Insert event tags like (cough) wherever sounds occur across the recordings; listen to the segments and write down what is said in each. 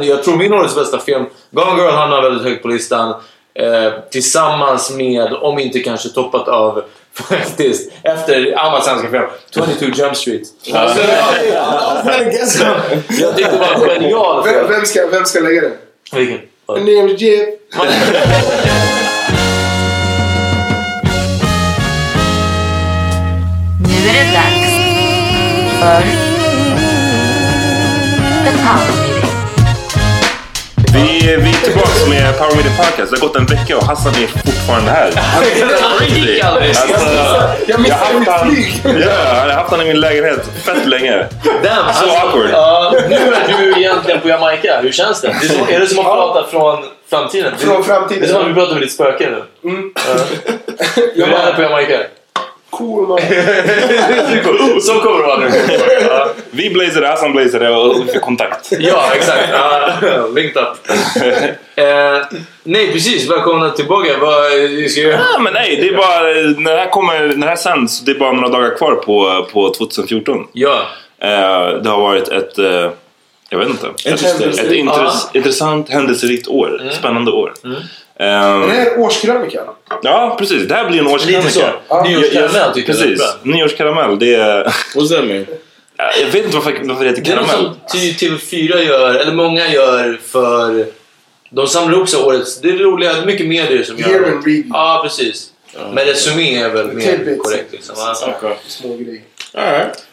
Jag tror min årets bästa film, Gone Girl hamnar väldigt högt på listan. Eh, tillsammans med, om inte kanske toppat av (laughs) faktiskt, efter alla svenska film, 22 Jump Street. Alltså, jag tyckte det var en genial Vem, film. vem, ska, vem ska lägga den? Vilken? En name Jim. Nu är det dags för The Power Meeting. Vi, vi är tillbaka med Power Meeting Podcast. Det har gått en vecka och Hassan är fortfarande här. Crazy! Alltså, Jag jag missade har mitt haft han, flyg. ja, jag har haft han i min lägenhet fett länge. Damn, Så awkward. Ja, nu är du egentligen på Jamaica. Hur känns det? det är, som, är det som att prata från framtiden? Från framtiden. Det är som att vi pratar med ditt spöke nu. Mm. Ja. (laughs) Hur är det på Jamaica? Cool man. (laughs) Så kommer det vara nu. Ja, Vi blazade, Hassan blazade och vi fick kontakt. ja exakt. Ja, linked up. (laughs) Eh, nej, precis. Välkomna tillbaka. Vad vi ska göra? Ja, men nej, det är bara, när det här kommer, när det här sänds, det är bara några dagar kvar på, på 2014. Ja. Eh, det har varit ett, eh, jag vet inte, ett, Händelserikt. ett intress, intressant, händelserikt år. Spännande år. Ehm, Det här är årskrönikan. Ja, precis. Det här blir en Lite så. årskrönika. Ja. Nyårskaramell tycker jag Precis. är. Nyårskaramell, det är... That mean? Jag vet inte varför, varför det heter Det är något karamell. som ty- TV4 gör, eller många gör för... De samlar sig årets... Det är roliga, det är mycket medier som gör det. Ja, precis. Men resumé är väl mer korrekt liksom. Okay. Små grejer.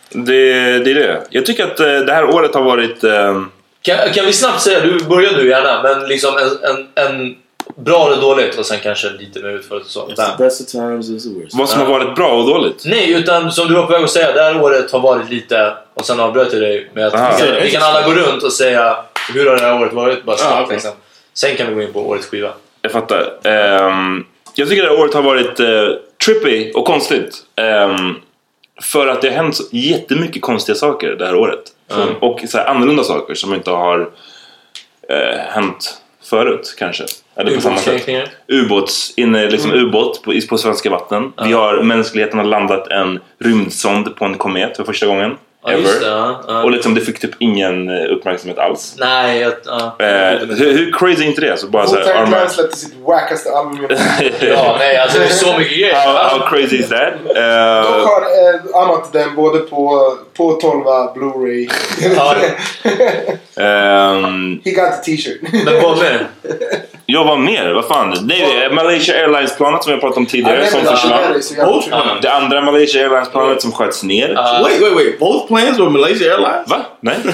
Det, det är det. Jag tycker att eh, det här året har varit... ehm, Kan, kan vi snabbt säga, du börjar du gärna, men liksom en, en, en bra eller dåligt och sen kanske lite mer utförligt och så. It's Bam. the best of times, it's the worst. vad som har varit bra och dåligt. Nej, utan som du var på väg att säga, det här året har varit lite... Och sen avbröt jag dig med att Ah. vi, kan, vi kan alla gå runt och säga hur har det här året varit? Bara snabbt Ah, okej. liksom. Sen kan vi gå in på årets skiva. Jag fattar. Ehm, jag tycker det här året har varit eh, trippy och konstigt. Ehm, för att det har hänt så jättemycket konstiga saker det här året. Mm. Och så här, annorlunda saker som inte har eh, hänt förut kanske. Eller på samma sätt. Ubåtskränkningar. Ubåts, inne, liksom Mm. ubåt på, på svenska vatten. Vi har, mänskligheten har landat en rymdsond på en komet för första gången. Ever. just det. Ja, ja. Och liksom, det fick typ ingen eh, uppmärksamhet alls. Nej, jag, ja. Eh, hur, hur crazy är inte det? Så bara så här, armar- Clan släppte sitt wackaste album. (laughs) ja, nej, alltså det är så mycket grejer. (laughs) how, how crazy is that? Dock Eh, har eh, annat den både på, på 12 Blu-ray. (laughs) Ehm, He got the t-shirt. Men vad mer? jag var mer, vad fan? Nej, Malaysia Airlines-planet som jag pratade om tidigare som försvann. Det andra Malaysia Airlines-planet som sköts ner. Ja. Wait, wait, wait. Both planes were Malaysia Airlines? Va? Nej? (laughs)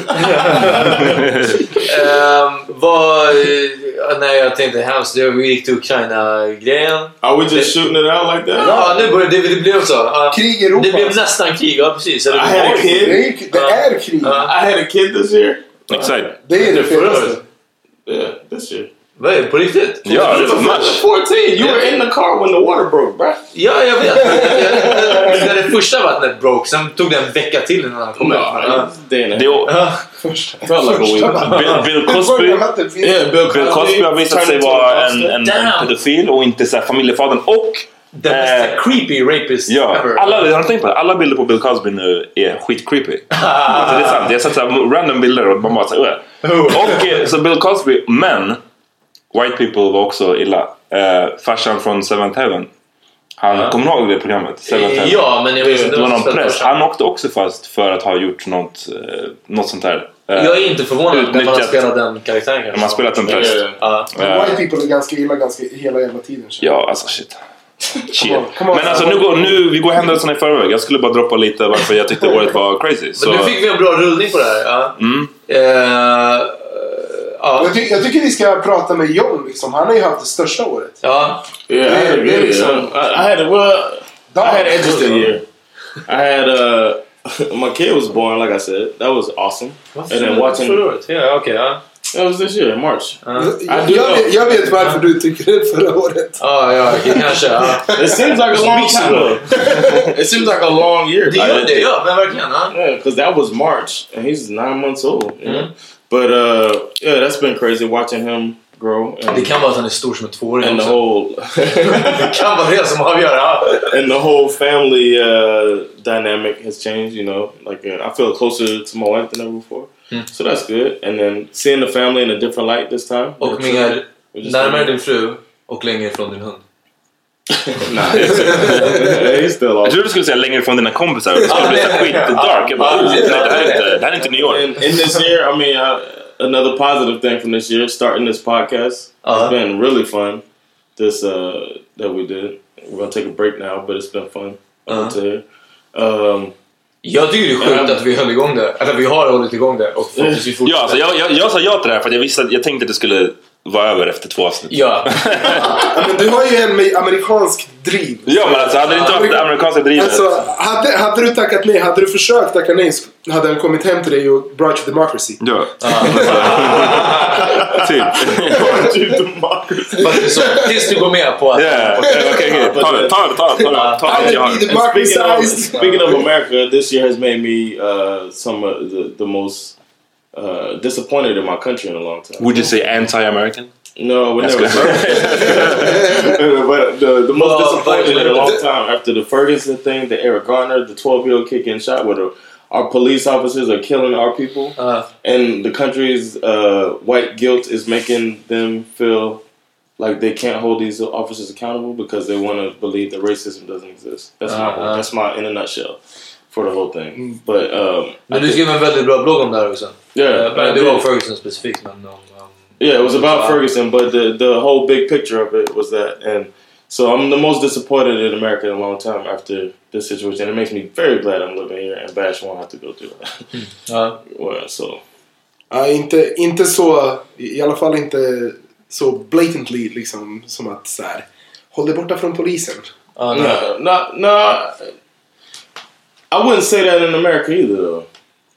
Ehm, vad... eh, nej, jag tänkte hemskt. Det- Vi gick till Ukraina-grejen. Are we just shooting it out like that? Ja, nu började det, det blev så. Ja. Krig i Europa. Det blev nästan krig, ja precis. Eller, I had a Det kid. är, ju- det är krig. Ja. I had a kid this year. Exakt. Det är det Det förra året. Yeah, this year. Vad är det? På riktigt? Ja, det var mars. 14. You were in the car when the water broke, bruh. Ja, jag vet. När det första vattnet broke, sen tog det en vecka till innan han kom ut. Det är, Bill, Cosby, Yeah, Bill Cosby, Bill Cosby har visat sig vara en, pedofil och inte så här familjefadern. Och The Eh, mest creepy rapist Ja, ever. alla, har du tänkt på det? Alla bilder på Bill Cosby nu är skitcreepy. alltså, (laughs) det är sant. Jag har sett så här random bilder och man bara såhär. Och eh, så Bill Cosby, men White People var också illa. Eh, farsan från Seventh Heaven. Han, Ja. Kommer du ihåg det programmet? Seventh Heaven. Ja, men jag vet inte Det var någon press. Han åkte också fast för att ha gjort något, eh, något sånt här. Eh, Jag är inte förvånad när man spelat den karaktären kanske. man har spelat en präst. Yeah. Ja. Eh, White people är ganska illa ganska hela jävla tiden. Ja, alltså shit. (laughs) Chill. on, come on. Men alltså nu går, nu, vi går händelserna i förväg. Jag skulle bara droppa lite varför jag tyckte året var crazy. Så, Men nu fick vi en bra rullning på det här. Ja. mm. Eh, ja. Jag, ty jag tycker vi ska prata med John liksom. Han har ju haft det största året. ja. Yeah, Yeah, good yeah, year. so- I, had a well. I had an interesting year. I had uh, my kid was born, like I said. That was awesome. And then watching. Ja, okej. ja. That was this year, March. Ja. Jag, jag, vet, jag vet varför du tycker det förra året. Ja, ja, kanske. It seems like a long time though. it seems like a long year. Det gör det, ja. Men verkligen. Yeah, because that was March, and he's nine months old. You know? Mhm. But uh, yeah, that's been crazy watching him grow. And, Det kan vara att han är stor som en tvååring and the whole (laughs) (laughs) Det kan vara det som avgör. Ja. and the whole family uh, dynamic has changed. You know, like uh, I feel closer to my wife than ever before. Hmm. So that's good. And then seeing the family in a different light this time. Och mer true. We're just- närmare din fru och längre från din hund. He's, he's still Jag off. trodde du skulle säga längre från dina kompisar. Det skulle bli skitdark. Jag bara, nej, det- det här är inte, det här är inte New York. in, in this year, I mean, uh, another positive thing from this year, starting this podcast, Uh-huh. it's been really fun. This uh, that we did. We're gonna take a break now, but it's been fun up Uh-huh. until here. Um, Jag tycker det är sjukt att vi höll igång det. Eller vi har hållit igång det och Ja, alltså, jag, jag, jag sa ja till det här för att jag visste jag tänkte att det skulle vara över efter två avsnitt. Ja. Ja, men du har ju en amerikansk driv. Ja, men alltså hade det inte varit det amerikanska drivet. Alltså, hade, hade du tackat nej, hade du försökt tacka nej hade han kommit hem till dig och brought you democracy. Ja. (laughs) typ. Så, tills du går med på att... Okej. Ta det, ta det, ta det. Ta jag har. Speaking of America, this year has made me uh, some of the, the most uh, disappointed in my country in a long time. Would you say anti-American? No, we That's never. (laughs) but the, the most Well, disappointed in a long time after the Ferguson thing, the Eric Garner, the 12 year old kid getting shot, where the, our police officers are killing our people, Uh, and the country's uh, white guilt is making them feel like they can't hold these officers accountable because they want to believe that racism doesn't exist. That's my Uh-huh. that's my in a nutshell for the whole thing. But um, I men du think- skrev en väldigt bra blogg om det här också. Yeah, Eh, I Men det did. Ferguson specifikt. Men, um, um, Yeah, it was about Ferguson, but the the whole big picture of it was that, and so I'm the most disappointed in America in a long time after this situation. It makes me very glad I'm living here, and Bash won't have to go through that. ja. well, so Ja, inte, inte så, i alla fall inte så blatantly liksom som att så här, håll dig borta från polisen. Ja, nej. no, no, no. I wouldn't say that in America either, though.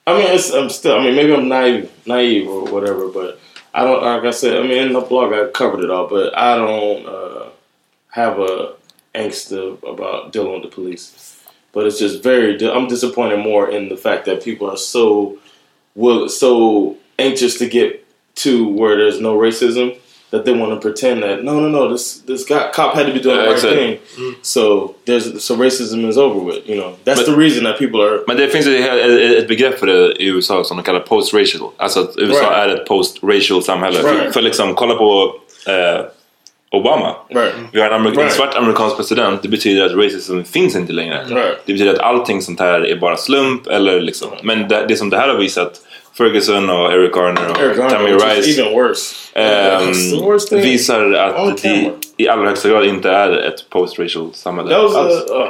I mean, I'm still. I mean, maybe I'm naive, naive or whatever, but I don't. Like I said, I mean, in the blog I covered it all, but I don't uh, have a angst about dealing with the police. But it's just very. I'm disappointed more in the fact that people are so will so anxious to get to where there's no racism that they want to pretend that no, no, no, this this guy cop had to be doing the right exactly. thing. So there's so racism is over with. You know, that's But- the reason that people are. Men det finns ju ett begrepp för det i USA som de kallar post-racial. Alltså att USA Right. är ett post-racial samhälle. För, Right. för liksom, kolla på eh, Obama. Right. Vi har en, amerik- en Right. svart amerikansk president. Det betyder att racism finns inte längre. Right. Det betyder att allting sånt här är bara slump. Eller liksom. Men det, det som det här har visat, Ferguson och Eric Garner och Eric Garner, Tammy Rice. even worse. That's the worst thing. visar att det i allra högsta grad inte är ett post-racial samhälle. That was alls. uh, uh,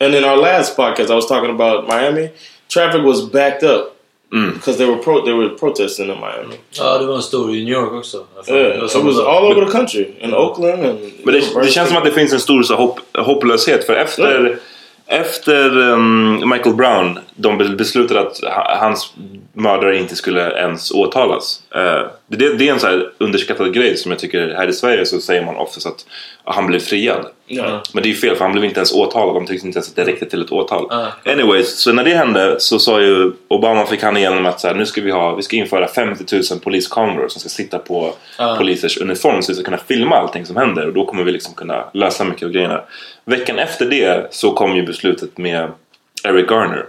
and in our last podcast, I was talking about Miami. Traffic was backed up Mm. because they were pro- they were protesting in Miami. ja, det var en stor i New York också. Yeah, it was all over the country in Oakland and. Men det, det känns som att det finns en stor så hopp, hopplöshet för efter, efter um, Michael Brown de beslutade att ha- hans mördare inte skulle ens åtalas. Eh, det, det är en så underskattad grej som jag tycker här i Sverige så säger man oftast att ja, han blev friad. Ja. Men det är ju fel för han blev inte ens åtalad. De tyckte inte ens att det räckte till ett åtal. Ah. Anyways, så när det hände så sa ju Obama fick han igenom att så här, nu ska vi, ha, vi ska införa 50 000 poliskameror som ska sitta på Ah. polisers uniform så vi ska kunna filma allting som händer och då kommer vi liksom kunna lösa mycket av grejerna. Veckan efter det så kom ju beslutet med Eric Garner.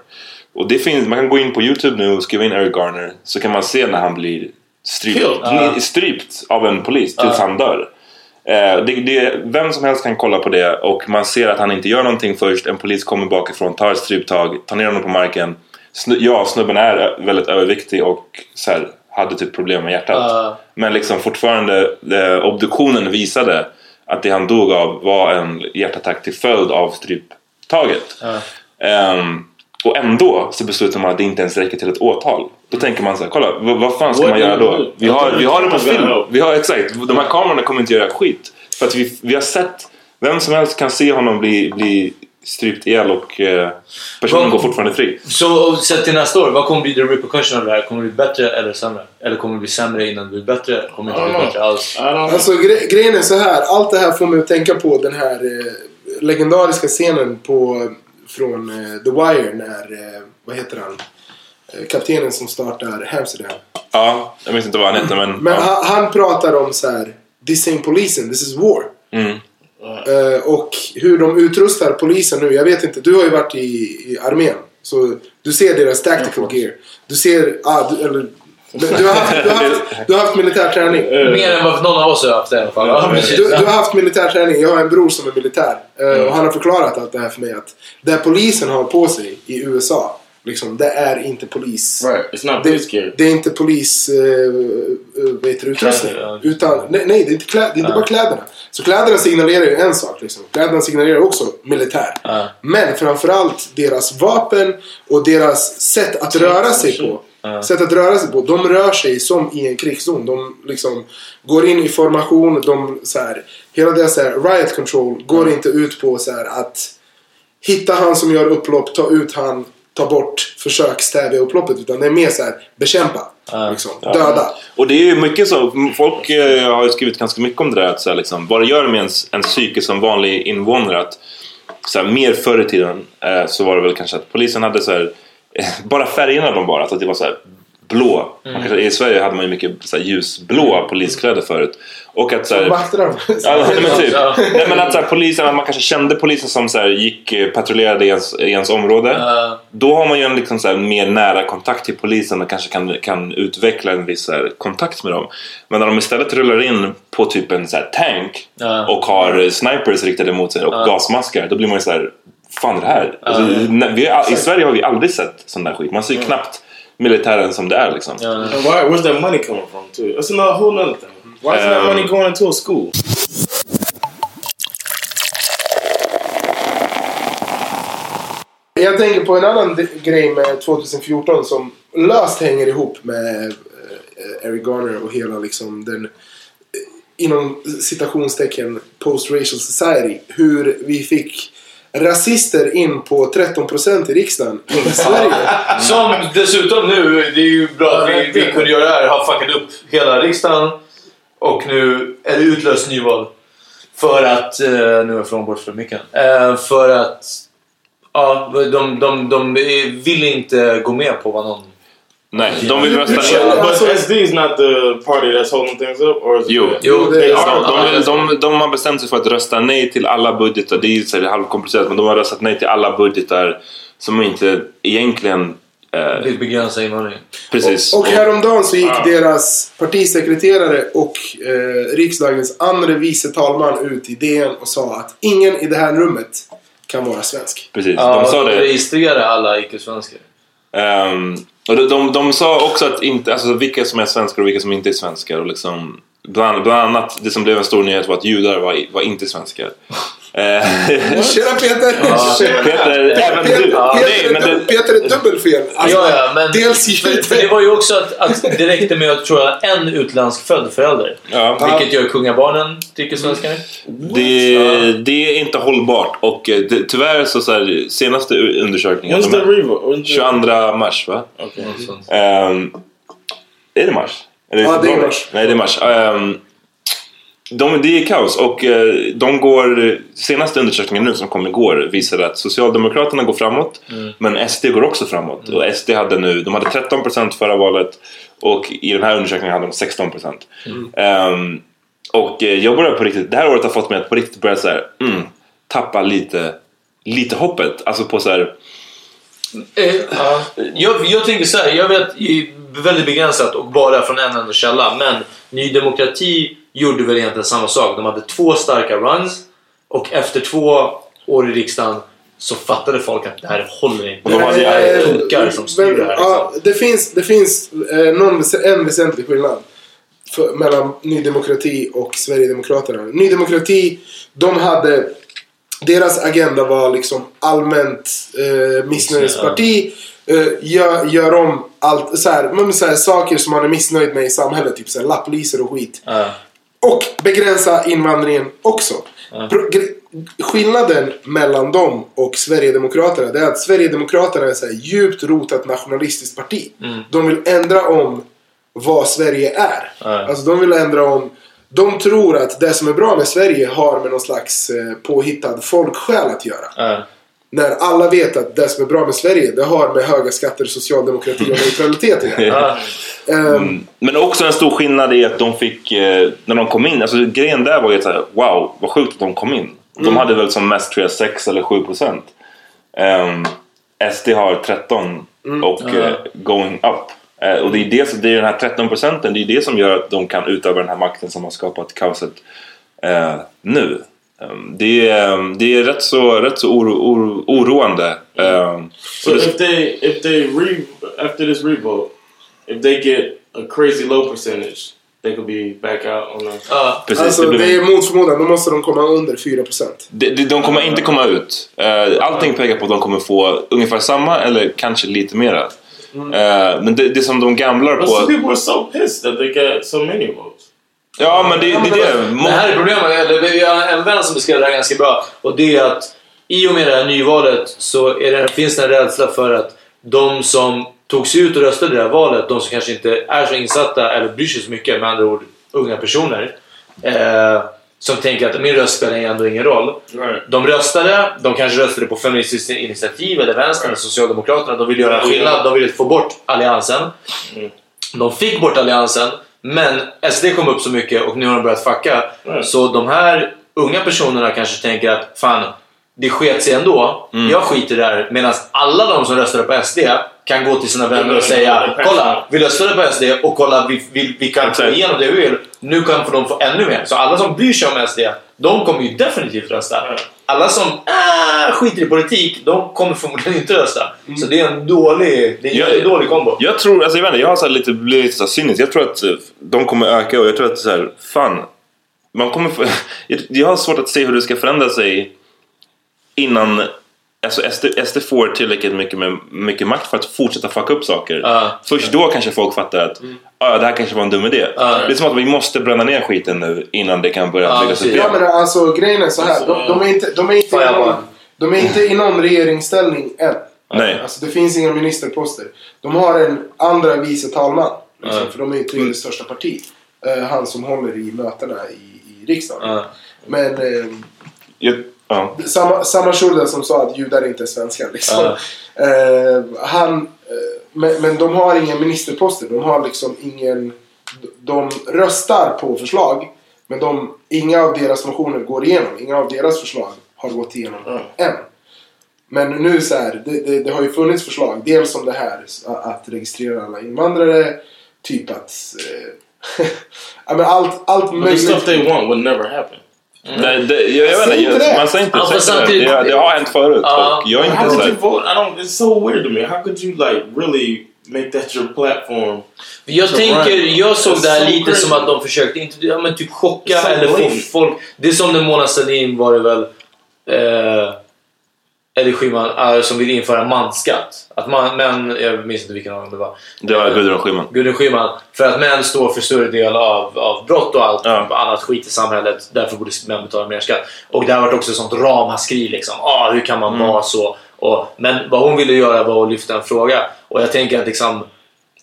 Och det finns, man kan gå in på Youtube nu och skriva in Eric Garner så kan man se när han blir strypt, Killed. strypt av en polis tills han dör. Eh, det, det, vem som helst kan kolla på det och man ser att han inte gör någonting först. En polis kommer bakifrån, tar ett stryptag, tar ner honom på marken. Snu, ja, snubben är väldigt överviktig och så här, hade typ problem med hjärtat. Ja. Men liksom fortfarande, eh, obduktionen visade att det han dog av var en hjärtattack till följd av stryptaget. Ehm, och ändå så beslutar man att det inte ens räcker till ett åtal. Då tänker man så här, kolla, vad, vad fan ska What man göra då? Vi har, vi har det på film. Vi har, exakt, de här kamerorna kommer inte göra skit. För att vi, vi har sett, vem som helst kan se honom bli, bli strypt ihjäl och eh, personen går fortfarande fri. Så sett till nästa år, vad kommer bli the repercussion av det här? Kommer det bli bättre eller sämre? Eller kommer det bli sämre innan det blir bättre? Kommer det inte bli bättre alls? Alltså gre grejen är så här. Allt det här får mig att tänka på den här eh, legendariska scenen på, från eh, The Wire när, eh, vad heter han? Eh, kaptenen som startar Amsterdam. Ja, jag vet inte vad han heter men... Men ja. han, han pratar om så här. This ain't polisen, this is war. Mm. Eh, och hur de utrustar polisen nu. Jag vet inte, du har ju varit i, i armén. Så du ser deras tactical gear. Du ser, ah, du, eller, du, du, har haft, du, har haft, du har haft militär träning. Mer än vad någon av oss har haft i alla fall. Ja. Du, du har haft militär träning. Jag har en bror som är militär. eh, Och han har förklarat allt det här för mig. Att det polisen har på sig i USA. Liksom, det är inte polis. Right. Det, det är inte polis uh, heter det, utrustning. Kläder. Utan, nej, nej, det är inte, klä, det är inte bara kläderna. Så kläderna signalerar ju en sak. Liksom. Kläderna signalerar också militär. Ja. Men framförallt deras vapen och deras sätt att röra sig på. Sätt att röra sig på. De rör sig som i en krigszon. De liksom går in i formation. De, så här, hela deras så här, riot control går inte ut på så här, att hitta han som gör upplopp, ta ut han, ta bort, försök stävja upploppet. Utan det är mer så här, bekämpa. Liksom, Döda. Och det är ju mycket så, folk eh, har ju skrivit ganska mycket om det där att så här, liksom, vad det gör med ens, ens psyke som vanlig invånare att så här, mer förr i tiden eh, så var det väl kanske att polisen hade så här, (laughs) bara färgerna de bara, att det var så här blå. Man kanske, I Sverige hade man ju mycket så här, ljusblåa poliskläder förut. Och att så här, Vakterna. (laughs) Ja, men typ. Ja. Nej, men att så här, polisen, man kanske kände polisen som så här, gick eh, patrullerade i ens, i ens område. Ja. Då har man ju en liksom, så här, mer nära kontakt till polisen och kanske kan, kan utveckla en viss här, kontakt med dem. Men när de istället rullar in på typ en så här, tank Ja. och har snipers riktade mot sig och gasmaskar. Då blir man ju så här, fan är det här? Alltså, vi, I Sverige har vi aldrig sett sån där skit. Man ser ju knappt militären som det är liksom. Why, where's that money coming from too? That's another whole other thing. Why is that Um, money going into a school? Jag tänker på en annan grej med 2014 som löst hänger ihop med eh, Eric Garner och hela liksom den eh, inom citationstecken post-racial society. Hur vi fick rasister in på 13% i riksdagen i (laughs) Sverige. Som dessutom nu, det är ju bra att vi, vi kunde göra det här, har fuckat upp hela riksdagen. Och nu är det utlöst nyval. För att, eh, nu är jag från bort för mycket. Eh, för att, ja, de, de, de vill inte gå med på vad någon... Nej, de vill rösta ner. But SD is not the party that's holding things up, or is it Jo. Jo. De, de, de, de har bestämt sig för att rösta nej till alla budgetar. Det är halvkomplicerat men de har röstat nej till alla budgetar som inte egentligen... Eh, Vill begränsa invandringen. precis. Och häromdagen så gick deras partisekreterare och eh, riksdagens andra vice talman ut i DN och sa att ingen i det här rummet kan vara svensk. precis. Ja, de sa det. registrera alla icke-svenskar. Ehm, och de, de, de sa också att inte, alltså, vilka som är svenskar och vilka som inte är svenskar. Och liksom, bland, bland annat, det som blev en stor nyhet var att judar var, var inte svenskar. Eh, Tjena Peter! Peter, även Peter, du. Ja, Peter, nej, men det, Peter är dubbelfel. Alltså, ja, ja, men dels för, för det var ju också att, att det räckte med att tror jag, en utländsk född förälder. ja, Vilket gör kungabarnen, tycker svenskarna. det, det är inte hållbart och eh, det, tyvärr så, så här, senaste undersökningen, When's de the här- revo? When's the- 22 mars va? Okay. Ehm, är det mars? Eller Ja, det är mars. Nej, det är mars. Ehm, de, det är kaos och eh, de går, senaste undersökningen nu som kom igår visar att Socialdemokraterna går framåt men SD går också framåt. Och SD hade nu, de hade 13% förra valet och i den här undersökningen hade de 16%. Ehm, och eh, jag börjar på riktigt, det här året har fått mig att på riktigt börja så här, mm, tappa lite, lite hoppet. Alltså på så här, Eh, ja. jag, jag tänker så här, jag vet väldigt begränsat och bara från en enda källa, men Ny Demokrati gjorde väl egentligen samma sak. De hade två starka runs och efter två år i riksdagen så fattade folk att det här håller inte. Och de hade- tokar som styr det här. ja, Liksom. det finns, det finns eh, någon, en väsentlig skillnad för, mellan Ny Demokrati och Sverigedemokraterna. Ny Demokrati, de hade... Deras agenda var liksom allmänt eh, missnöjesparti. Eh, gör, gör om allt, så här, så här, saker som man är missnöjd med i samhället. Typ så här, lapplisor och skit. Ja. Och begränsa invandringen också. Gre- Skillnaden mellan dem och Sverigedemokraterna det är att Sverigedemokraterna är här djupt rotat nationalistiskt parti. De vill ändra om vad Sverige är. Ja. Alltså de vill ändra om... De tror att det som är bra med Sverige har med någon slags eh, påhittad folksjäl att göra. Ja. När alla vet att det som är bra med Sverige det har med höga skatter, socialdemokrati och neutralitet att göra. Ehm, Men också en stor skillnad är att de fick, eh, när de kom in, alltså grejen där var ju såhär, wow, vad sjukt att de kom in. De hade väl som mest tror jag 6 eller 7 procent. Um, SD har 13 och eh, going up. Eh, och det är, det, det är den här 13 procenten, det är det som gör att de kan utöva den här makten som har skapat kaoset eh, nu. Um, det, är, um, det är rätt så, rätt så oro, oro, oroande. Um, So if they if they re after this revote, if they get a crazy low percentage, they could be back out on the. Ja. precis, alltså blir- det är mot förmodan, då måste de komma under 4%. De, de, de kommer inte komma ut. Eh, Allting pekar på att de kommer få ungefär samma eller kanske lite mera. Eh, Men det, det som de gamblar But some på... people are so pissed that they got so many votes. Ja, men det, det är det. Det här är problemet, eller vi har en vän som beskrev det här ganska bra. Och det är att i och med det här nyvalet så är det, finns det en rädsla för att de som tog sig ut och röstade i det här valet, de som kanske inte är så insatta eller bryr sig så mycket, med andra ord unga personer, eh, som tänker att min röst spelar ändå ingen roll. Right. De röstade, de kanske röstade på Feministiskt initiativ eller Vänstern eller Socialdemokraterna. De ville göra en skillnad, de ville få bort Alliansen. De fick bort Alliansen, men SD kom upp så mycket och nu har de börjat fucka. Mm. Så de här unga personerna kanske tänker att fan, det sket sig ändå. Jag skiter där. Medan alla de som röstade på SD kan gå till sina vänner och säga Kolla, vi röstade på SD och kolla, vi, vi, vi kan få igenom det vi vill. Nu kan de få ännu mer. Så alla som bryr sig om SD, de kommer ju definitivt rösta. Alla som äh, skiter i politik, de kommer förmodligen inte rösta. Så det är en dålig, det är en Ja, jättedålig kombo. Jag tror, alltså jag vet inte, jag har så lite, blivit lite så cynisk. Jag tror att eh, de kommer öka och jag tror att så här, fan. Man kommer (laughs) jag, jag har svårt att se hur det ska förändra sig innan alltså SD, SD får tillräckligt mycket, med, mycket makt för att fortsätta fucka upp saker. Ja. Först då kanske folk fattar att ah, det här kanske var en dum idé. Ja. Det är som att vi måste bränna ner skiten nu innan det kan börja Ja, byggas upp igen. Ja men alltså grejen är så här. De, de, är inte, de, är inte i någon, de är inte i någon regeringsställning än. Nej. Alltså det finns inga ministerposter. De har en andra vice talman. Liksom. För de är ju tredje största parti. Eh, han som håller i mötena i, i riksdagen. Men eh, Jag, ja. samma, samma Schulden som sa att judar inte är svenskar. Liksom. Ja. Eh, han, eh, men, men de har inga ministerposter. De har liksom ingen... De röstar på förslag. Men de, inga av deras motioner går igenom. Inga av deras förslag har gått igenom än. Men nu så här, det, det, det har ju funnits förslag. Dels om det här att registrera alla invandrare. Typ att... Eh, (laughs) ja, men allt, allt But the möjligt. stuff they want would never happen. Det, det, jag, jag vet inte, man säger inte, fast inte det. det. Det har hänt förut och jag är How inte you vote? I don't. It's so weird to me. How could you like really make that your platform? Jag tänker, jag såg det här so lite crazy. som att de försökte inte, ja, men typ chocka so eller få folk... Det är som när Mona Sahlin var det väl eh, Eddie Schyman eh, som vill införa mansskatt. Att man, män, jag minns inte vilken av dem det var. Det var Gudrun Schyman. Gudrun Schyman. För att män står för större del av, av brott och allt Ja. annat skit i samhället. Därför borde män betala mer skatt. Och det har varit också sånt ramaskri liksom. Ah, hur kan man Mm. vara så? Och, men vad hon ville göra var att lyfta en fråga. Och jag tänker att liksom...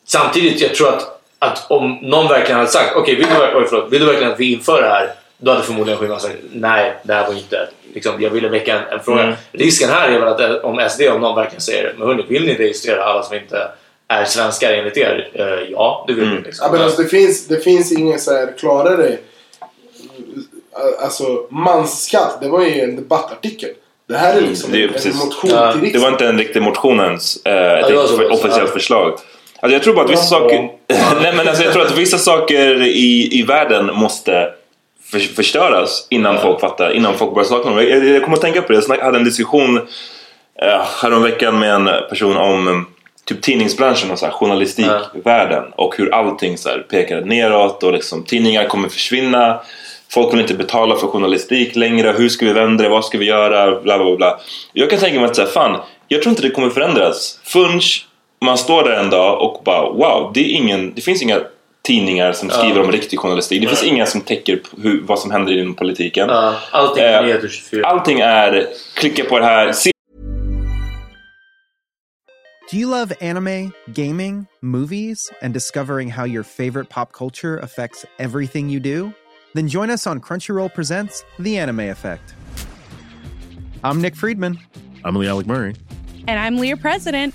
Samtidigt, jag tror att, att om någon verkligen hade sagt okej, vill, du, oj, förlåt, vill du verkligen att vi inför det här? Då hade förmodligen Schyman sagt nej, det här var inte... Liksom, jag ville väcka en, en fråga. Mm. Risken här är väl att eh, om SD, om någon verkligen säger men hörni, vill ni registrera alla som inte är svenskar enligt er? Eh, ja, det vill Mm. vi. Liksom. Ja, men alltså, det, finns, det finns ingen så här klarare... Alltså, mansskatt. Det var ju en debattartikel. Det här är liksom Mm, det är en, precis. en motion Ja, till Det riksdagen. var inte en riktig motionens eh, ett det var så. riktigt officiellt Ja. förslag. Alltså jag tror bara att vissa saker... (laughs) Nej, men alltså jag tror att vissa saker i, i världen måste för, förstöras innan folk fattar, innan folk börjar sakna dem. Jag, jag kommer att tänka på det. Jag hade en diskussion uh, häromveckan med en person om um, typ tidningsbranschen och så här, journalistikvärlden och hur allting så här, pekade neråt och liksom, tidningar kommer försvinna. Folk vill inte betala för journalistik längre. Hur ska vi vända det? Vad ska vi göra? Bla bla bla. Jag kan tänka mig att så här, fan, jag tror inte det kommer förändras förrän man står där en dag och bara wow, det, är ingen, det finns inga tidningar som skriver om riktig journalistik. Det finns inga som täcker hur, vad som händer inom politiken. Ja, allting Eh, är nyheter 24. Allting är klicka på det här, se Do you love anime, gaming, movies, and discovering how your favorite pop culture affects everything you do? Then join us on Crunchyroll Presents The Anime Effect. I'm Nick Friedman. I'm Lee Alec Murray. And I'm Leah President.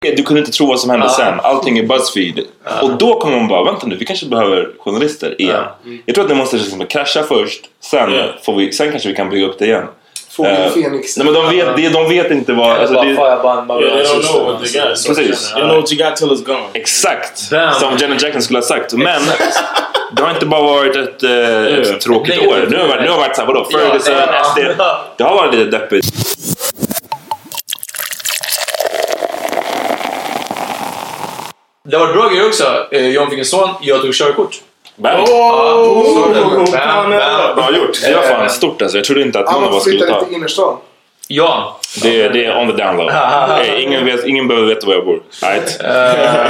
Du kunde inte tro vad som hände Ja. sen. Allting är Buzzfeed. Och då kommer man bara, vänta nu, vi kanske behöver journalister igen. Jag tror att det måste liksom krascha först. Sen, Ja. får vi, sen kanske vi kan bygga upp det igen. Fågel Eh, Fenix. Nej men de vet, de, de vet inte vad... Alltså, bara, det, "Fan, jag bara- bara- Yeah, they don't bara- know what they got. So Precis. You don't know what you got till it's gone. exakt! Bam. Som Janet Jackson skulle ha sagt. Men det har inte bara varit ett, ett tråkigt år. Nu har det varit, nu har det varit såhär, vadå? Ja, Ferguson, ja. SD. Det har varit lite deppigt. Det varit bra grejer också. Eh, John fick en son, jag tog körkort. Bam! Så är det. Bam, bam. Bra gjort. Det var fan stort alltså. Jag trodde inte att någon av Han oss skulle ta. inte till innerstan. Ja. Det, det är on the down low. (laughs) Eh, ingen, vet, ingen behöver veta var jag bor. Right?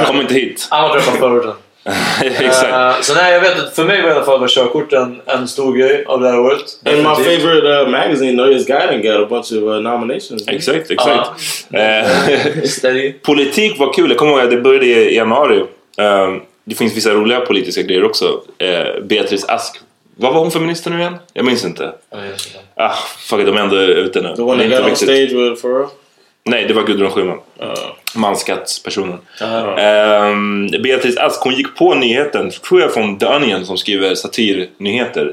Kom inte hit. Han var träffad förorten. (laughs) Exakt. Eh, så nej, jag vet att för mig var i alla fall var körkort en, en stor grej av det här året. And my favorite uh, magazine, Noya's Guiding, got a bunch of uh, nominations. Exakt, exakt. Steady. (laughs) politik var kul. Jag kommer ihåg att det började i januari. Eh, det finns vissa roliga politiska grejer också. Eh, Beatrice Ask. Vad var hon för minister nu igen? Jag minns inte. Inte. Ah, fuck it, de är ändå ute nu. The one that got on stage with Pharrell. Nej, det var Gudrun Schyman. Uh, manskattspersonen. Ehm, Beatrice Ask, hon gick på nyheten, tror jag från The Onion som skriver satirnyheter.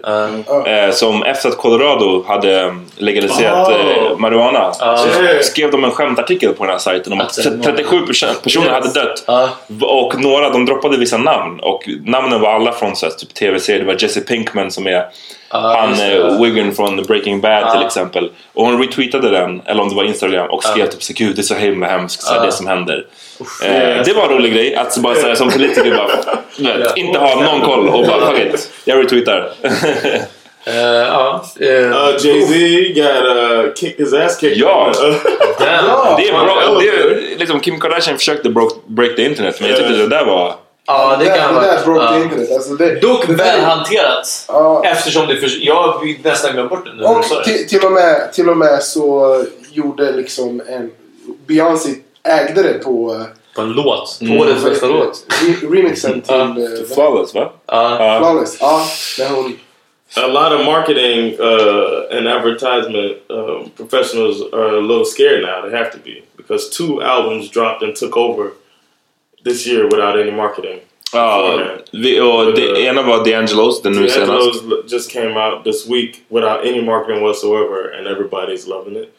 Eh, som efter att Colorado hade legaliserat Oh. marijuana så skrev de en skämtartikel på den här sajten om att Alltså, 37 perso- personer Yes. hade dött. Och några, de droppade vissa namn och namnen var alla från så här, typ tv-serier. Det var Jesse Pinkman som är han just det. eh, Wiggin från Breaking Bad till Ja. exempel. Och hon retweetade den, eller om det var Instagram, och skrev typ så gud det är så himla hemskt så här, det som händer. Eh, det var en rolig grej, att bara, så här, som politiker bara, du vet, inte ha någon koll och bara fuck it, jag retweetar. (laughs) Ja. eh, Uh, Jay Z got uh, kicked his ass kicked. Ja. Uh, (laughs) det är bra, det är, liksom, Kim Kardashian försökte broke, break the internet men jag tyckte det där var... Ja, det det, kan det vara. där broke ja. internet. Alltså det, Dock det väl hanterat. Ja. Eftersom det för, Jag har nästan glömt bort det nu Och till, till, och med, till och med så gjorde liksom en... Beyoncé ägde det på... På en låt. På Mm. första låt. Re- remixen till... Ja. eh, Flawless va? Ja. Flawless. Ja, när hon... a lot of marketing uh, and advertisement um, professionals are a little scared now. They have to be because two albums dropped and took over this year without any marketing. Ja, vi, och det ena var D'Angelos, den nu senast. D'Angelo's just came out this week without any marketing whatsoever, and everybody's loving it.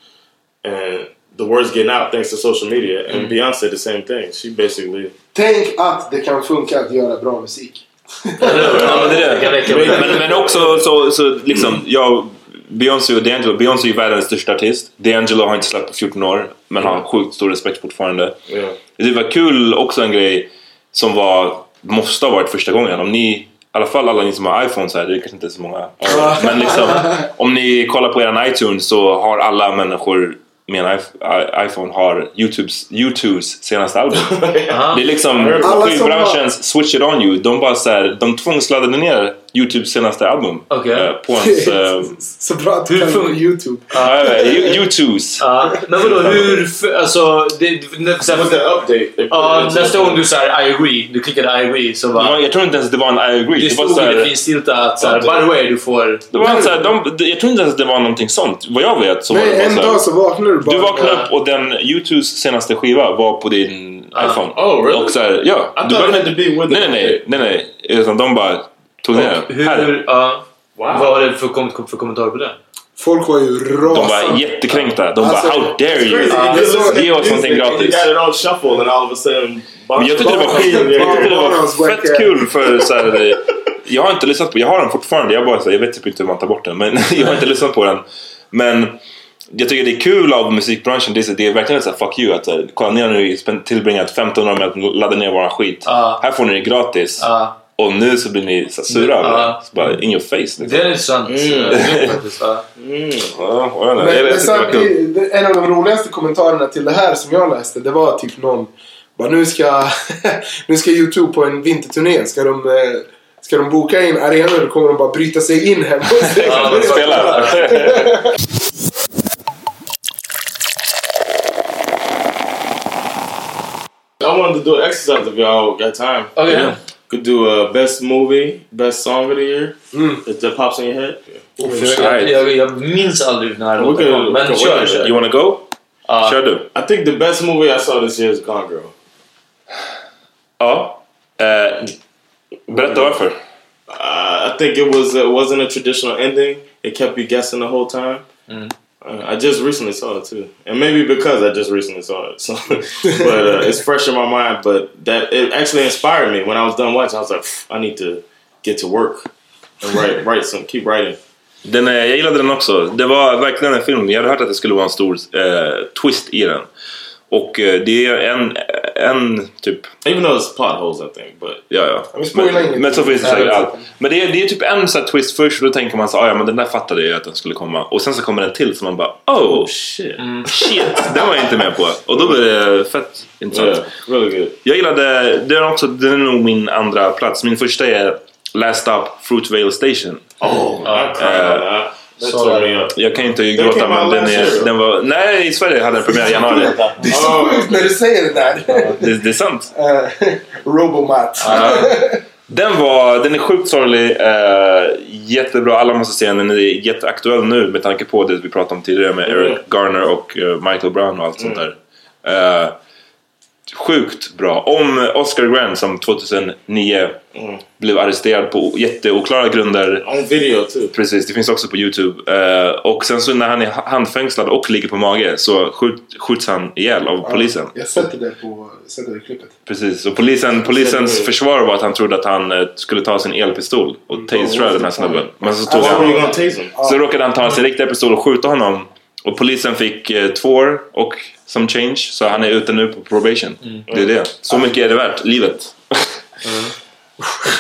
And the word's getting out thanks to social media. And mm-hmm. Beyonce, the same thing. She basically Tänk att det kan funka att göra bra musik. Ja, men det är Det kan det. det. Men, men också så, så liksom, jag, Beyoncé och D'Angelo. Beyoncé är ju världens största artist. D'Angelo har inte släppt på 14 år, men har sjukt stor respekt fortfarande. yeah. Det var kul också en grej som var, måste ha varit första gången. Om ni, i alla fall alla ni som har iPhones här, det är kanske inte så många. (laughs) Men liksom, om ni kollar på er iTunes så har alla människor med en iP- iPhone har YouTubes, YouTubes senaste album. (laughs) Det är liksom skivbranschens Switch It On You. De bara så här, de tvångsladdade ner YouTubes senaste album. Okej. eh, På (laughs) ens... eh, Så bra att du Hur kan fun- YouTube. ja, You- YouTubes. Ja, men vadå, hur... Alltså... Det, det, update, into- nästa gång du säger I agree, du klickade I agree så bara... jag tror inte ens det var en I agree. Det stod så i det finstilta att såhär, by the way, du får... det var så här, de, jag tror inte ens det var någonting sånt. Vad jag vet så var det bara en dag så vaknar du bara... Du vaknade upp och den YouTubes senaste skiva var på din iPhone. Oh, really? Och så här, ja. I Du thought bara, it had to be with nej, nej, nej, nej, nej. Utan de bara tog ner den. Här. Hur... Ja. Wow. Vad var det för, kom, för kommentar på det? Folk var ju De rasande. var jättekränkta. De Alltså, bara How dare you! Ge oss någonting gratis. You got it on shuffle and all of a sudden... Men jag tyckte det var skit. Jag tyckte det var fett kul för så här, Jag har inte lyssnat på Jag har den fortfarande. Jag, bara, så här, jag vet typ inte hur man tar bort den. Men (laughs) jag har inte lyssnat på den. Men jag tycker det är kul av musikbranschen. Det är, det är verkligen så här, fuck you. Att, här, kolla ni har nu tillbringat 15 år med att ladda ner våran skit. Ja. Här får ni det gratis. Ja. Och nu så blir ni så sura över det. Så bara in your face. Liksom. Det är det- en av de roligaste kommentarerna till det här som jag läste, det var typ någon... Bara, nu ska, (laughs) nu ska YouTube på en vinterturné. Ska de, eh, ska de boka in arenor eller kommer de bara bryta sig in hemma hos (laughs) dig? Ja, Spela. I wanted to do an exercise if y'all got time. Okay. Yeah. Could do a best movie, best song of the year. If that pops in your head. Jag, jag, jag minns aldrig när We låten could- kom. Men we kör, could- kör. You wanna go? Ja. Kör du. I think the best movie I saw this year is Gone Girl. Ja. Eh, berätta varför. Uh, I think it was it wasn't a traditional ending. It kept you guessing the whole time. Uh, I just recently saw it too, and maybe because I just recently saw it, so (laughs) but uh, it's fresh in my mind. But that it actually inspired me when I was done watching. I was like, I need to get to work and write, (laughs) write some, keep writing. Den, är- jag gillade den också. Det var verkligen en film. Jag hade hört att det skulle vara en stor eh, twist i den. Och eh, det är en, en typ... Even though it's plot holes, I think, but Ja, ja. Men Men, så finns det säkert allt. Men det är, det är typ en sån här twist först och då tänker man så ah, ja men den där fattade jag att den skulle komma. Och sen så kommer den till så man bara oh shit, shit, den var jag inte med på. Och då blir det fett intressant. yeah, really good. Jag gillade, det är också, den är nog min andra plats. Min första är Last Stop Fruitvale Station. Oh, I cried me up. Jag kan inte gråta men den, är, den var... Nej, i Sverige hade den premiär i januari. Det är så sjukt när du säger det där. Det, det är sant. Eh, Robomat. Den, var, den är sjukt sorglig, eh, jättebra, alla måste se den. Den är jätteaktuell nu med tanke på det vi pratade om tidigare med Eric Garner och eh, Michael Brown och allt sånt där. Sjukt bra. Om Oscar Grant som 2009 blev arresterad på jätteoklara grunder. On video too. Precis, det finns också på Youtube. Eh, och sen så när han är handfängslad och ligger på mage så skjut, skjuts han ihjäl av polisen. Jag sätter det på sätter det i klippet. Precis, och polisen, polisens försvar var att han trodde att han eh, skulle ta sin elpistol och tasera den här snubben. Men så tog han... Så råkade han ta sin riktiga pistol och skjuta honom. Och polisen fick eh, två år och some change. Så han är ute nu på probation. Det är det. Så mycket är det värt, livet. (laughs)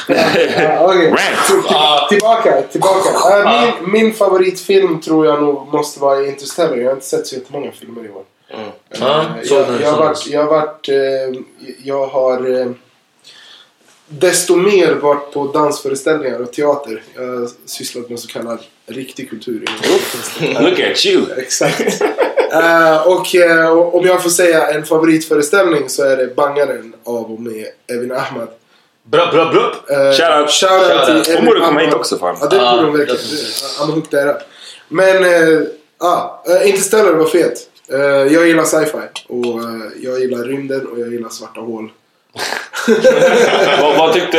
Ja, okej. Rant! Till- Tillbaka, tillbaka. Äh, min, min favoritfilm tror jag nog måste vara Interstellar. Jag har inte sett så jättemånga filmer i år. Ja, Eh, jag, jag har varit... Jag har, varit eh, jag har eh, desto mer varit på dansföreställningar och teater. Jag har sysslat med så kallad riktig kultur. Look at you! Exakt. Eh, och eh, och om jag får säga en favoritföreställning så är det Bangaren av och med Evin Ahmad. Bra, bra, bra. Uh, Shoutout. Shoutout Shoutout. till Hon borde komma hit också fan. Ja, det borde hon verkligen. I'm hooked up. Men, eh, ja. uh, Interstellar var fet. Eh, jag gillar sci-fi. Och eh, jag gillar rymden och jag gillar svarta hål. (laughs) vad, vad tyckte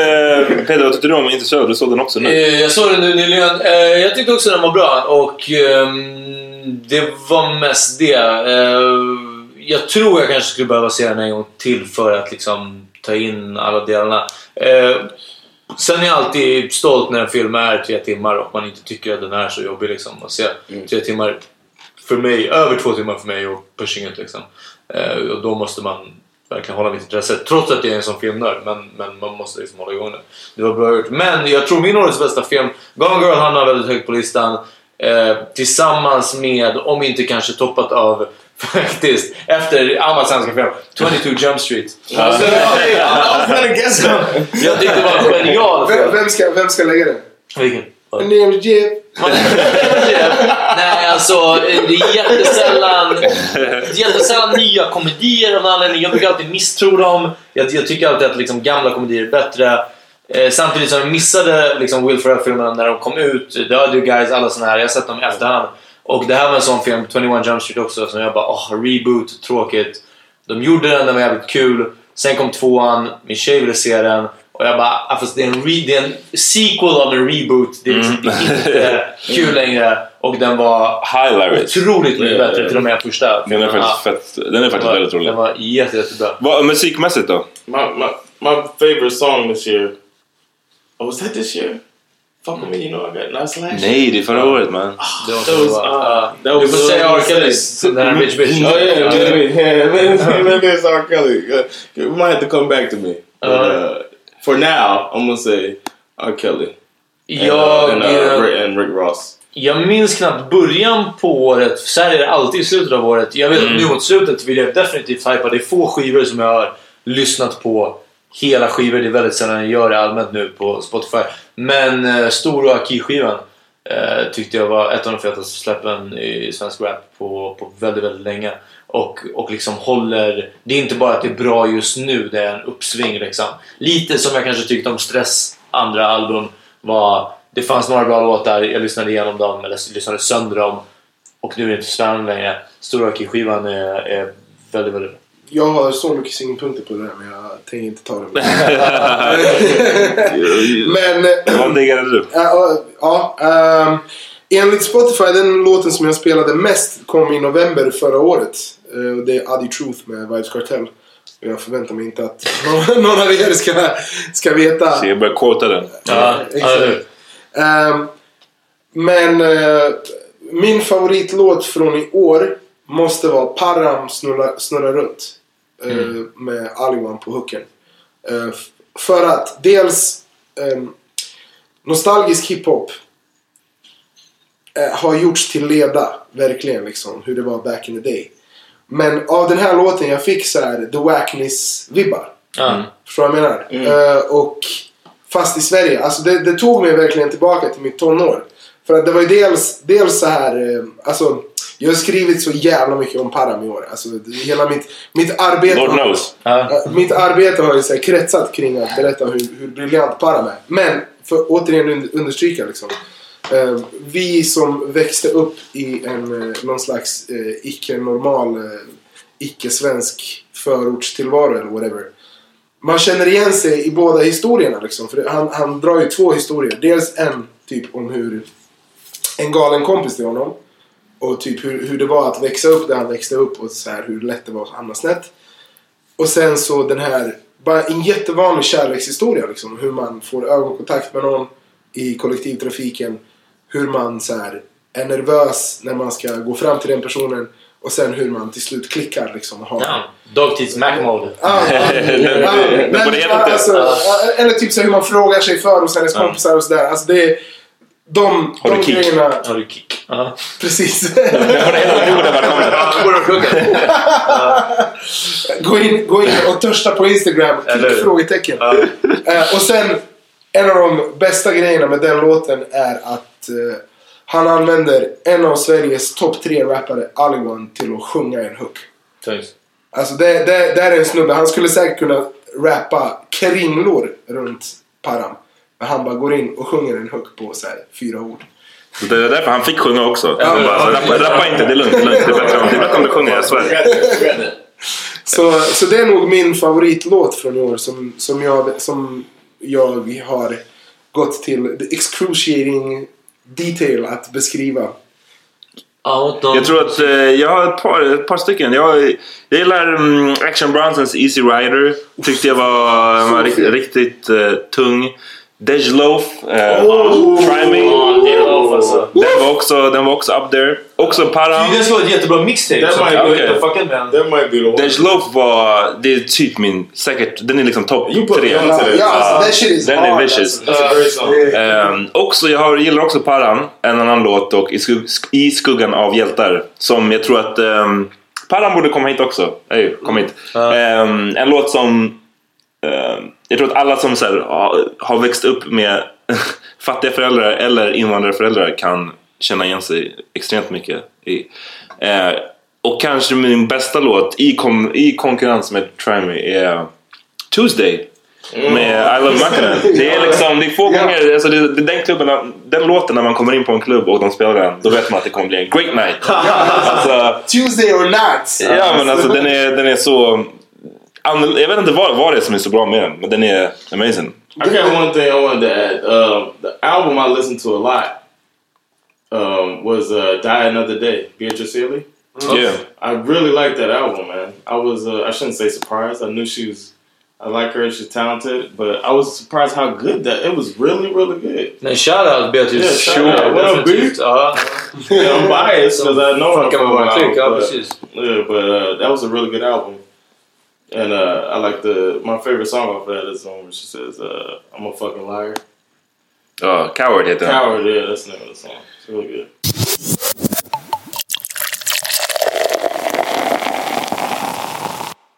Peder, vad tyckte du om Interstellar? Du såg den också nu. Eh, Jag såg den nu nyligen. Eh, Jag tyckte också den var bra och ehm, det var mest det. Eh, Jag tror jag kanske skulle behöva se den en gång till för att liksom ta in alla delarna. Eh, Sen är jag alltid stolt när en film är tre timmar och man inte tycker att den är så jobbig liksom. Att se tre timmar för mig, över två timmar för mig och pushing it liksom. Eh, och då måste man verkligen hålla mitt intresse. Trots att jag är en sån filmnörd. Men, men man måste liksom hålla igång det. Det var bra gjort. Men jag tror min årets bästa film, Gone Girl hamnar väldigt högt på listan. Eh, tillsammans med, om inte kanske toppat av (laughs) Faktiskt, efter Ahmads svenska film 22 Jump Street. Alltså, jag tyckte det var en genial Vem, film. vem, ska, vem ska lägga den? Vilken? Name is Jeff. Nej, alltså det är jättesällan, jättesällan nya komedier av någon anledning. Jag brukar alltid misstro dem. Jag, jag tycker alltid att liksom, gamla komedier är bättre. Eh, samtidigt som jag missade liksom, Will Ferrell-filmerna när de kom ut. The Other Guys, alla såna här. Jag har sett dem i efterhand. Och det här var en sån film, 21 Jump Street också, som jag bara åh, reboot, tråkigt. De gjorde den, den var jävligt kul. Sen kom tvåan, min tjej ville se den. Och jag bara, ah, fast det är en, re, det är en sequel av en reboot. Det är, liksom, det är inte (laughs) kul längre. Och den var Hilarious. otroligt mycket bättre till och med första. Den är faktiskt, fett, den är faktiskt väldigt rolig. Den var jätte, jättebra. Vad, musikmässigt då? My, my my favorite song this year. Oh, was that this year? Fuck me, you know I got nice lash. Nej, det är förra året man. That was, uh, that Du was får säga R. Kelly. Den här bitch bitch. Oh yeah, maybe, yeah, maybe, it's R. Kelly. We might have to come back to me. But, uh, for now, I'm gonna say R. Kelly. And, uh, Jag, and, uh, eh, Rick, and Rick Ross. jag minns knappt början på året. Så här är det alltid i slutet av året. Jag vet att nu mot slutet vill jag definitivt hypa. Det är få skivor som jag har lyssnat på. Hela skivor, det är väldigt sällan jag gör det allmänt nu på Spotify. Men uh, Stor och Aki-skivan eh, tyckte jag var ett av de fetaste släppen i svensk rap på, på väldigt, väldigt länge. Och, och liksom håller... Det är inte bara att det är bra just nu, det är en uppsving liksom. Lite som jag kanske tyckte om Stress andra album var... Det fanns några bra låtar, jag lyssnade igenom dem, eller lyssnade sönder dem. Och nu är det inte störande längre. Stora Aki-skivan är, är väldigt, väldigt bra. Jag har så mycket synpunkter på det här men jag tänker inte ta det. (laughs) (laughs) men... Vad diggade du? Ja, ja, ehm, enligt Spotify, den låten som jag spelade mest kom i november förra året. Eh, och det är Adi Truth med Vibes Cartel. Jag förväntar mig inte att (laughs) någon, någon av er ska, ska veta. Så jag börjar quota den. Ja, exakt. Ehm, men eh, min favoritlåt från i år måste vara Param snurra, snurra runt. eh, Med Aliwan på hooken. Eh, f- för att dels ehm, nostalgisk hiphop har gjorts till leda. Verkligen liksom. Hur det var back in the day. Men av den här låten jag fick så här The Wackness-vibbar. ja. Förstår du vad jag menar? Eh, och fast i Sverige. Alltså det, det tog mig verkligen tillbaka till mitt tonår. För att det var ju dels, dels så här, eh, alltså jag har skrivit så jävla mycket om Param i år. Alltså hela mitt, mitt arbete... Lord knows. Eh, Mitt arbete har ju så här kretsat kring att berätta hur, hur briljant Param är. Men, för att återigen un- understryka liksom. Eh, vi som växte upp i en, eh, någon slags eh, icke-normal, eh, icke-svensk förortstillvaro eller whatever. Man känner igen sig i båda historierna liksom. För han, han drar ju två historier. Dels en typ om hur en galen kompis till honom. Och typ hur, hur det var att växa upp där han växte upp och så här, hur lätt det var att hamna snett. Och sen så den här, bara en jättevanlig kärlekshistoria liksom. Hur man får ögonkontakt med någon i kollektivtrafiken. Hur man så här, är nervös när man ska gå fram till den personen. Och sen hur man till slut klickar liksom. Har, Ja. Dog Teats Mac Mode. Ah, (laughs) det men, borde heta det. alltså, ah, Eller typ så hur man frågar sig för hos hennes kompisar och sådär. Alltså det är de, Har de du kick? grejerna. Har du kick? Precis. Borde de plugga. gå, in, gå in och törsta på Instagram. Hur? frågetecken. Ja. Eh, och sen en av de bästa grejerna med den låten är att eh, han använder en av Sveriges topp tre rappare, Aliwan, till att sjunga en hook. Thanks. Alltså det, det, det är en snubbe, han skulle säkert kunna rappa kringlor runt Param. Men han bara går in och sjunger en hook på så här, fyra ord. Så Det är därför han fick sjunga också. Han bara, rappa, rappa inte, det är lugnt. Det är, lugnt. Det är, bättre, om, det är bättre om du sjunger, jag svär. Så, så det är nog min favoritlåt från i år som, som, jag, som jag har gått till the excruciating detail att beskriva. Jag tror att eh, jag har ett par, ett par stycken. Jag, jag gillar um, Action Bronsons Easy Rider. Tyckte jag var, var riktigt, riktigt eh, tung. Dej Loaf, eh, Try Me. Love alltså. Den var, också, den var också up there. Också Param. Det ska vara ett jättebra mixtape. Might be the one. Dej Loaf var, det är typ min, säkert, den är liksom topp tre. Ja, alltså, shit is Den är vicious. alltså. Ehm, också, jag har, gillar också Paran, en annan låt och i, skug, sk- i skuggan av hjältar. Som jag tror att um, Paran borde komma hit också. Hey, kom hit. Ehm, en låt som ehm, jag tror att alla som så här, har, har växt upp med (laughs) fattiga föräldrar eller invandrarföräldrar kan känna igen sig extremt mycket i. Eh, och kanske min bästa låt i, kom, i konkurrens med Try Me är Tuesday. Med I Love Mackinen. Det är liksom, det är få gånger, alltså det, det den klubben, den låten när man kommer in på en klubb och de spelar den, då vet man att det kommer bli en great night. (laughs) alltså, Tuesday or not! ja men alltså den är, den är så, jag vet inte vad, vad det är som är så bra med den, men den är amazing. I got one thing I wanted to add. Um, the album I listened to a lot um, was uh, "Die Another Day," Beatrice Seeley. Yeah. I really liked that album, man. I was uh, I shouldn't say surprised. I knew she was. I like her. She's talented, but I was surprised how good that it was. Really, really good. Nej, shoutout Beatrice. Yeah, shout out. What up, definitivt. B? Ja. Yeah, I'm biased because I know her Fuckar med from våran a klick, ja while, but- Yeah, but uh, that was a really good album. And uh, I like the my favorite song off that is the one where she says, uh, "I'm a fucking liar." Ja, Coward den. Coward, yeah, that's the name of the song. It's really good.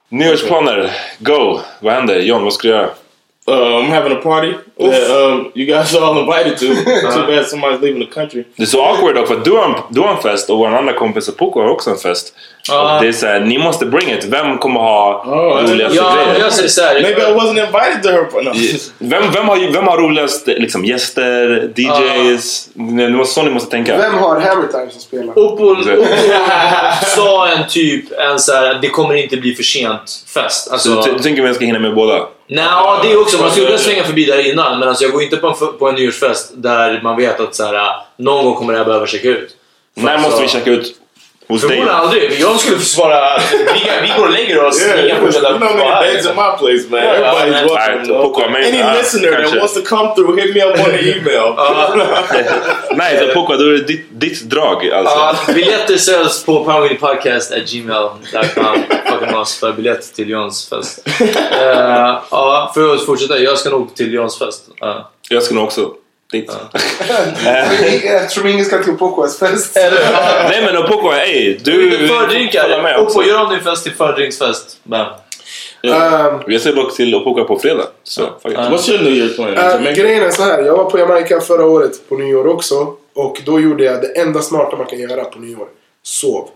Nyårsplaner, go! Vad händer? John, vad ska du göra? Uh, I'm having a party that um, you guys are all invited to. Too bad somebody's leaving the country. Det är så awkward dock för du har en, fest och vår andra kompis Apoko har också en fest. Och det är såhär, ni måste bring it. Vem kommer ha Oh, roligast Ja, grejer? jag säger såhär. Maybe I wasn't invited to her. par- No. Vem, vem, har, vem har roligast liksom, gäster, DJs? Det måste, så ni måste tänka. Vem har Hammer Time som spelar? Oppo (laughs) sa en typ, en så här, det kommer inte bli för sent fest. Så Alltså, du, du tänker att jag ska hinna med båda? Nej, ja, det är också. Man skulle kunna svänga förbi där innan. Men alltså, jag går inte på en, på en nyårsfest där man vet att så här, någon gång kommer det här behöva checka ut. När Alltså, måste vi checka ut hos dig? För Jag skulle svara vi, vi går och lägger oss. Yeah, Inga you fortsätta don't need vara beds at my place, man. Everybody's man. Poco, I mean, Any listener that kanske. wants to come through, hit me up on the email. (laughs) Nej, så Poco, då är det ditt, ditt drag alltså. Biljetter säljs på powerwinpodcast.gmail.com Fucking oss för biljett till Johns fest. (laughs) Eh, ja, för att fortsätta. Jag ska nog till Johns fest. Ja. Jag ska nog också dit. (laughs) Eftersom ingen ska till Pocos fest. Nej men Poco, ey, Du, du... också. Oppo, gör om din fest till fördrinksfest. Bam. Um, Jag ska dock till Opoka på fredag. Så, New Year's plan? Uh, Jamaica? grejen är så här, jag var på Jamaica förra året på nyår också. Och då gjorde jag det enda smarta man kan göra på nyår. Sov.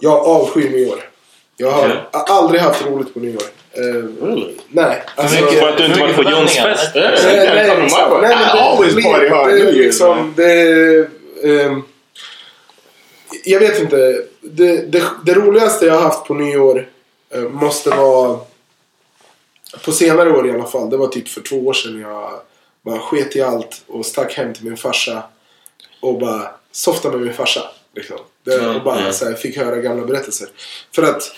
Jag avskyr nyår. Jag har Okej. aldrig haft roligt på nyår. Eh, Really? nej. Alltså, För att du inte varit på Johns fest? Nej. Nej, det always party hard. det liksom, man. det, ehm, jag vet inte. Det, det, det roligaste jag har haft på nyår eh, måste vara på senare år i alla fall. Det var typ för två år sedan jag bara sket i allt och stack hem till min farsa och bara softade med min farsa. Liksom. Det, och bara så här, fick höra gamla berättelser. För att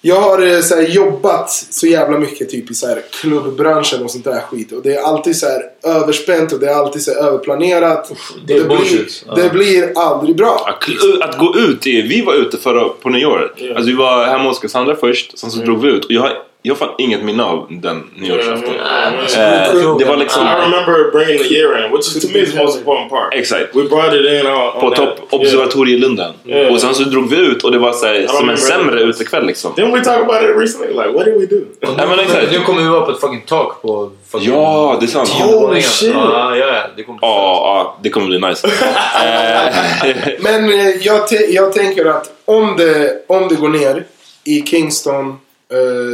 jag har eh, så här, jobbat så jävla mycket typ i så här, klubbbranschen och sånt där skit. Och det är alltid så här överspänt och det är alltid så här, överplanerat. det är Och blir. Ja. det blir aldrig bra. Att, att gå ut, i, vi var ute förra, på nyåret. Alltså vi var hemma hos Cassandra först, sen så drog vi ut. Och jag har, jag har fan inget minne av den nyårsafton. Eh, det var liksom... I remember bringing the year in, which is to me is the most important part. Exakt. We brought it in on, På topp observatorielunden. Yeah. Och sen så drog vi ut och det var så här, som en sämre utekväll liksom. Didn't we talk about it recently? Like, what did we do? Ja men exakt. Nu kommer vi vara på ett fucking tak på fucking Ja, det är sant. Holy shit. Ja, ja, ja. Det kommer Ja, ja, det kommer bli nice. (laughs) (laughs) Men jag, jag tänker att om det, om det går ner i Kingston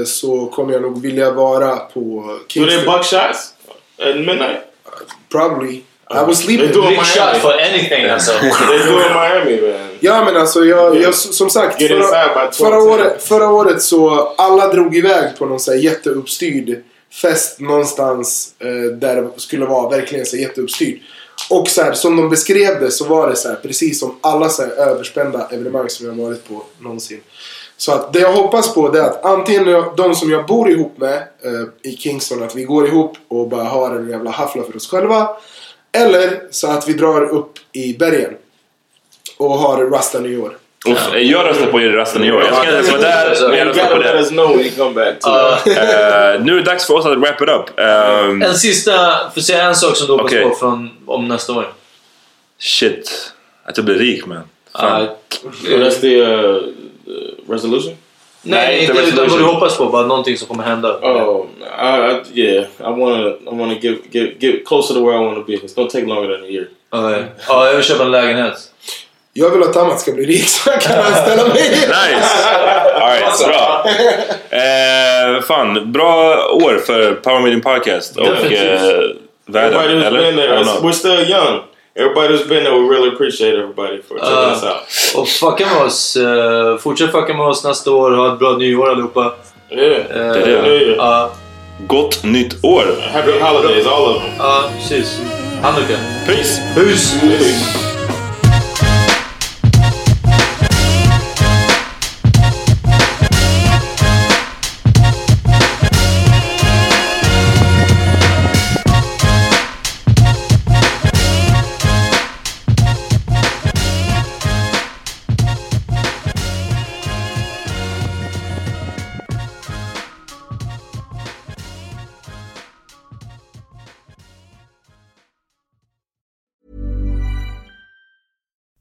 så kommer jag nog vilja vara på Do they Kingston. buck shots at midnight? Probably. I was They sleeping. do in Big shot Miami. for anything alltså. They do in Miami, man. Ja men alltså jag, jag som sagt. Förra, by 12 förra, året, förra året så alla drog iväg på någon så här jätteuppstyrd fest någonstans eh, där det skulle vara verkligen så jätteuppstyrd. Och så här, som de beskrev det så var det så här, precis som alla så här överspända evenemang som jag har varit på någonsin. Så att det jag hoppas på det är att antingen de som jag bor ihop med eh, i Kingston, att vi går ihop och bara har en jävla haffla för oss själva. Eller så att vi drar upp i bergen och har Rasta nyår. och jag röstar på resten i år. Jag ska inte ens vara där, men jag röstar på det. To Eh, nu är det dags för oss att wrap it up. Ehm, En sista, får säga en sak som du hoppas Okej. på från, om nästa år. shit. Att jag blir rik man. Fan. Uh, uh, uh, resolution? nej, Nej, inte inte utan vad du resolution. hoppas på. Bara någonting som kommer hända. Oh, I, I yeah. I wanna I wanna get get get closer to where I wanna be. It's gonna take longer than a year. Ja, ja, jag vill köpa en lägenhet. Jag vill att Amat ska bli rik så jag kan (laughs) anställa mig. Nice! Alright, bra. Eh, fan, bra år för Power Meeting Podcast och eh, världen. Eller? we're still young. Everybody who's been there, we really appreciate everybody for checking Uh, us out. Och fucka med oss. Uh, fortsätt fucka med oss nästa år. Ha ett bra nyår allihopa. Yeah. Uh, Det är det. Ja, Gott nytt år! Happy holidays, all of them. ja, precis. Hanukka. Peace! Hus!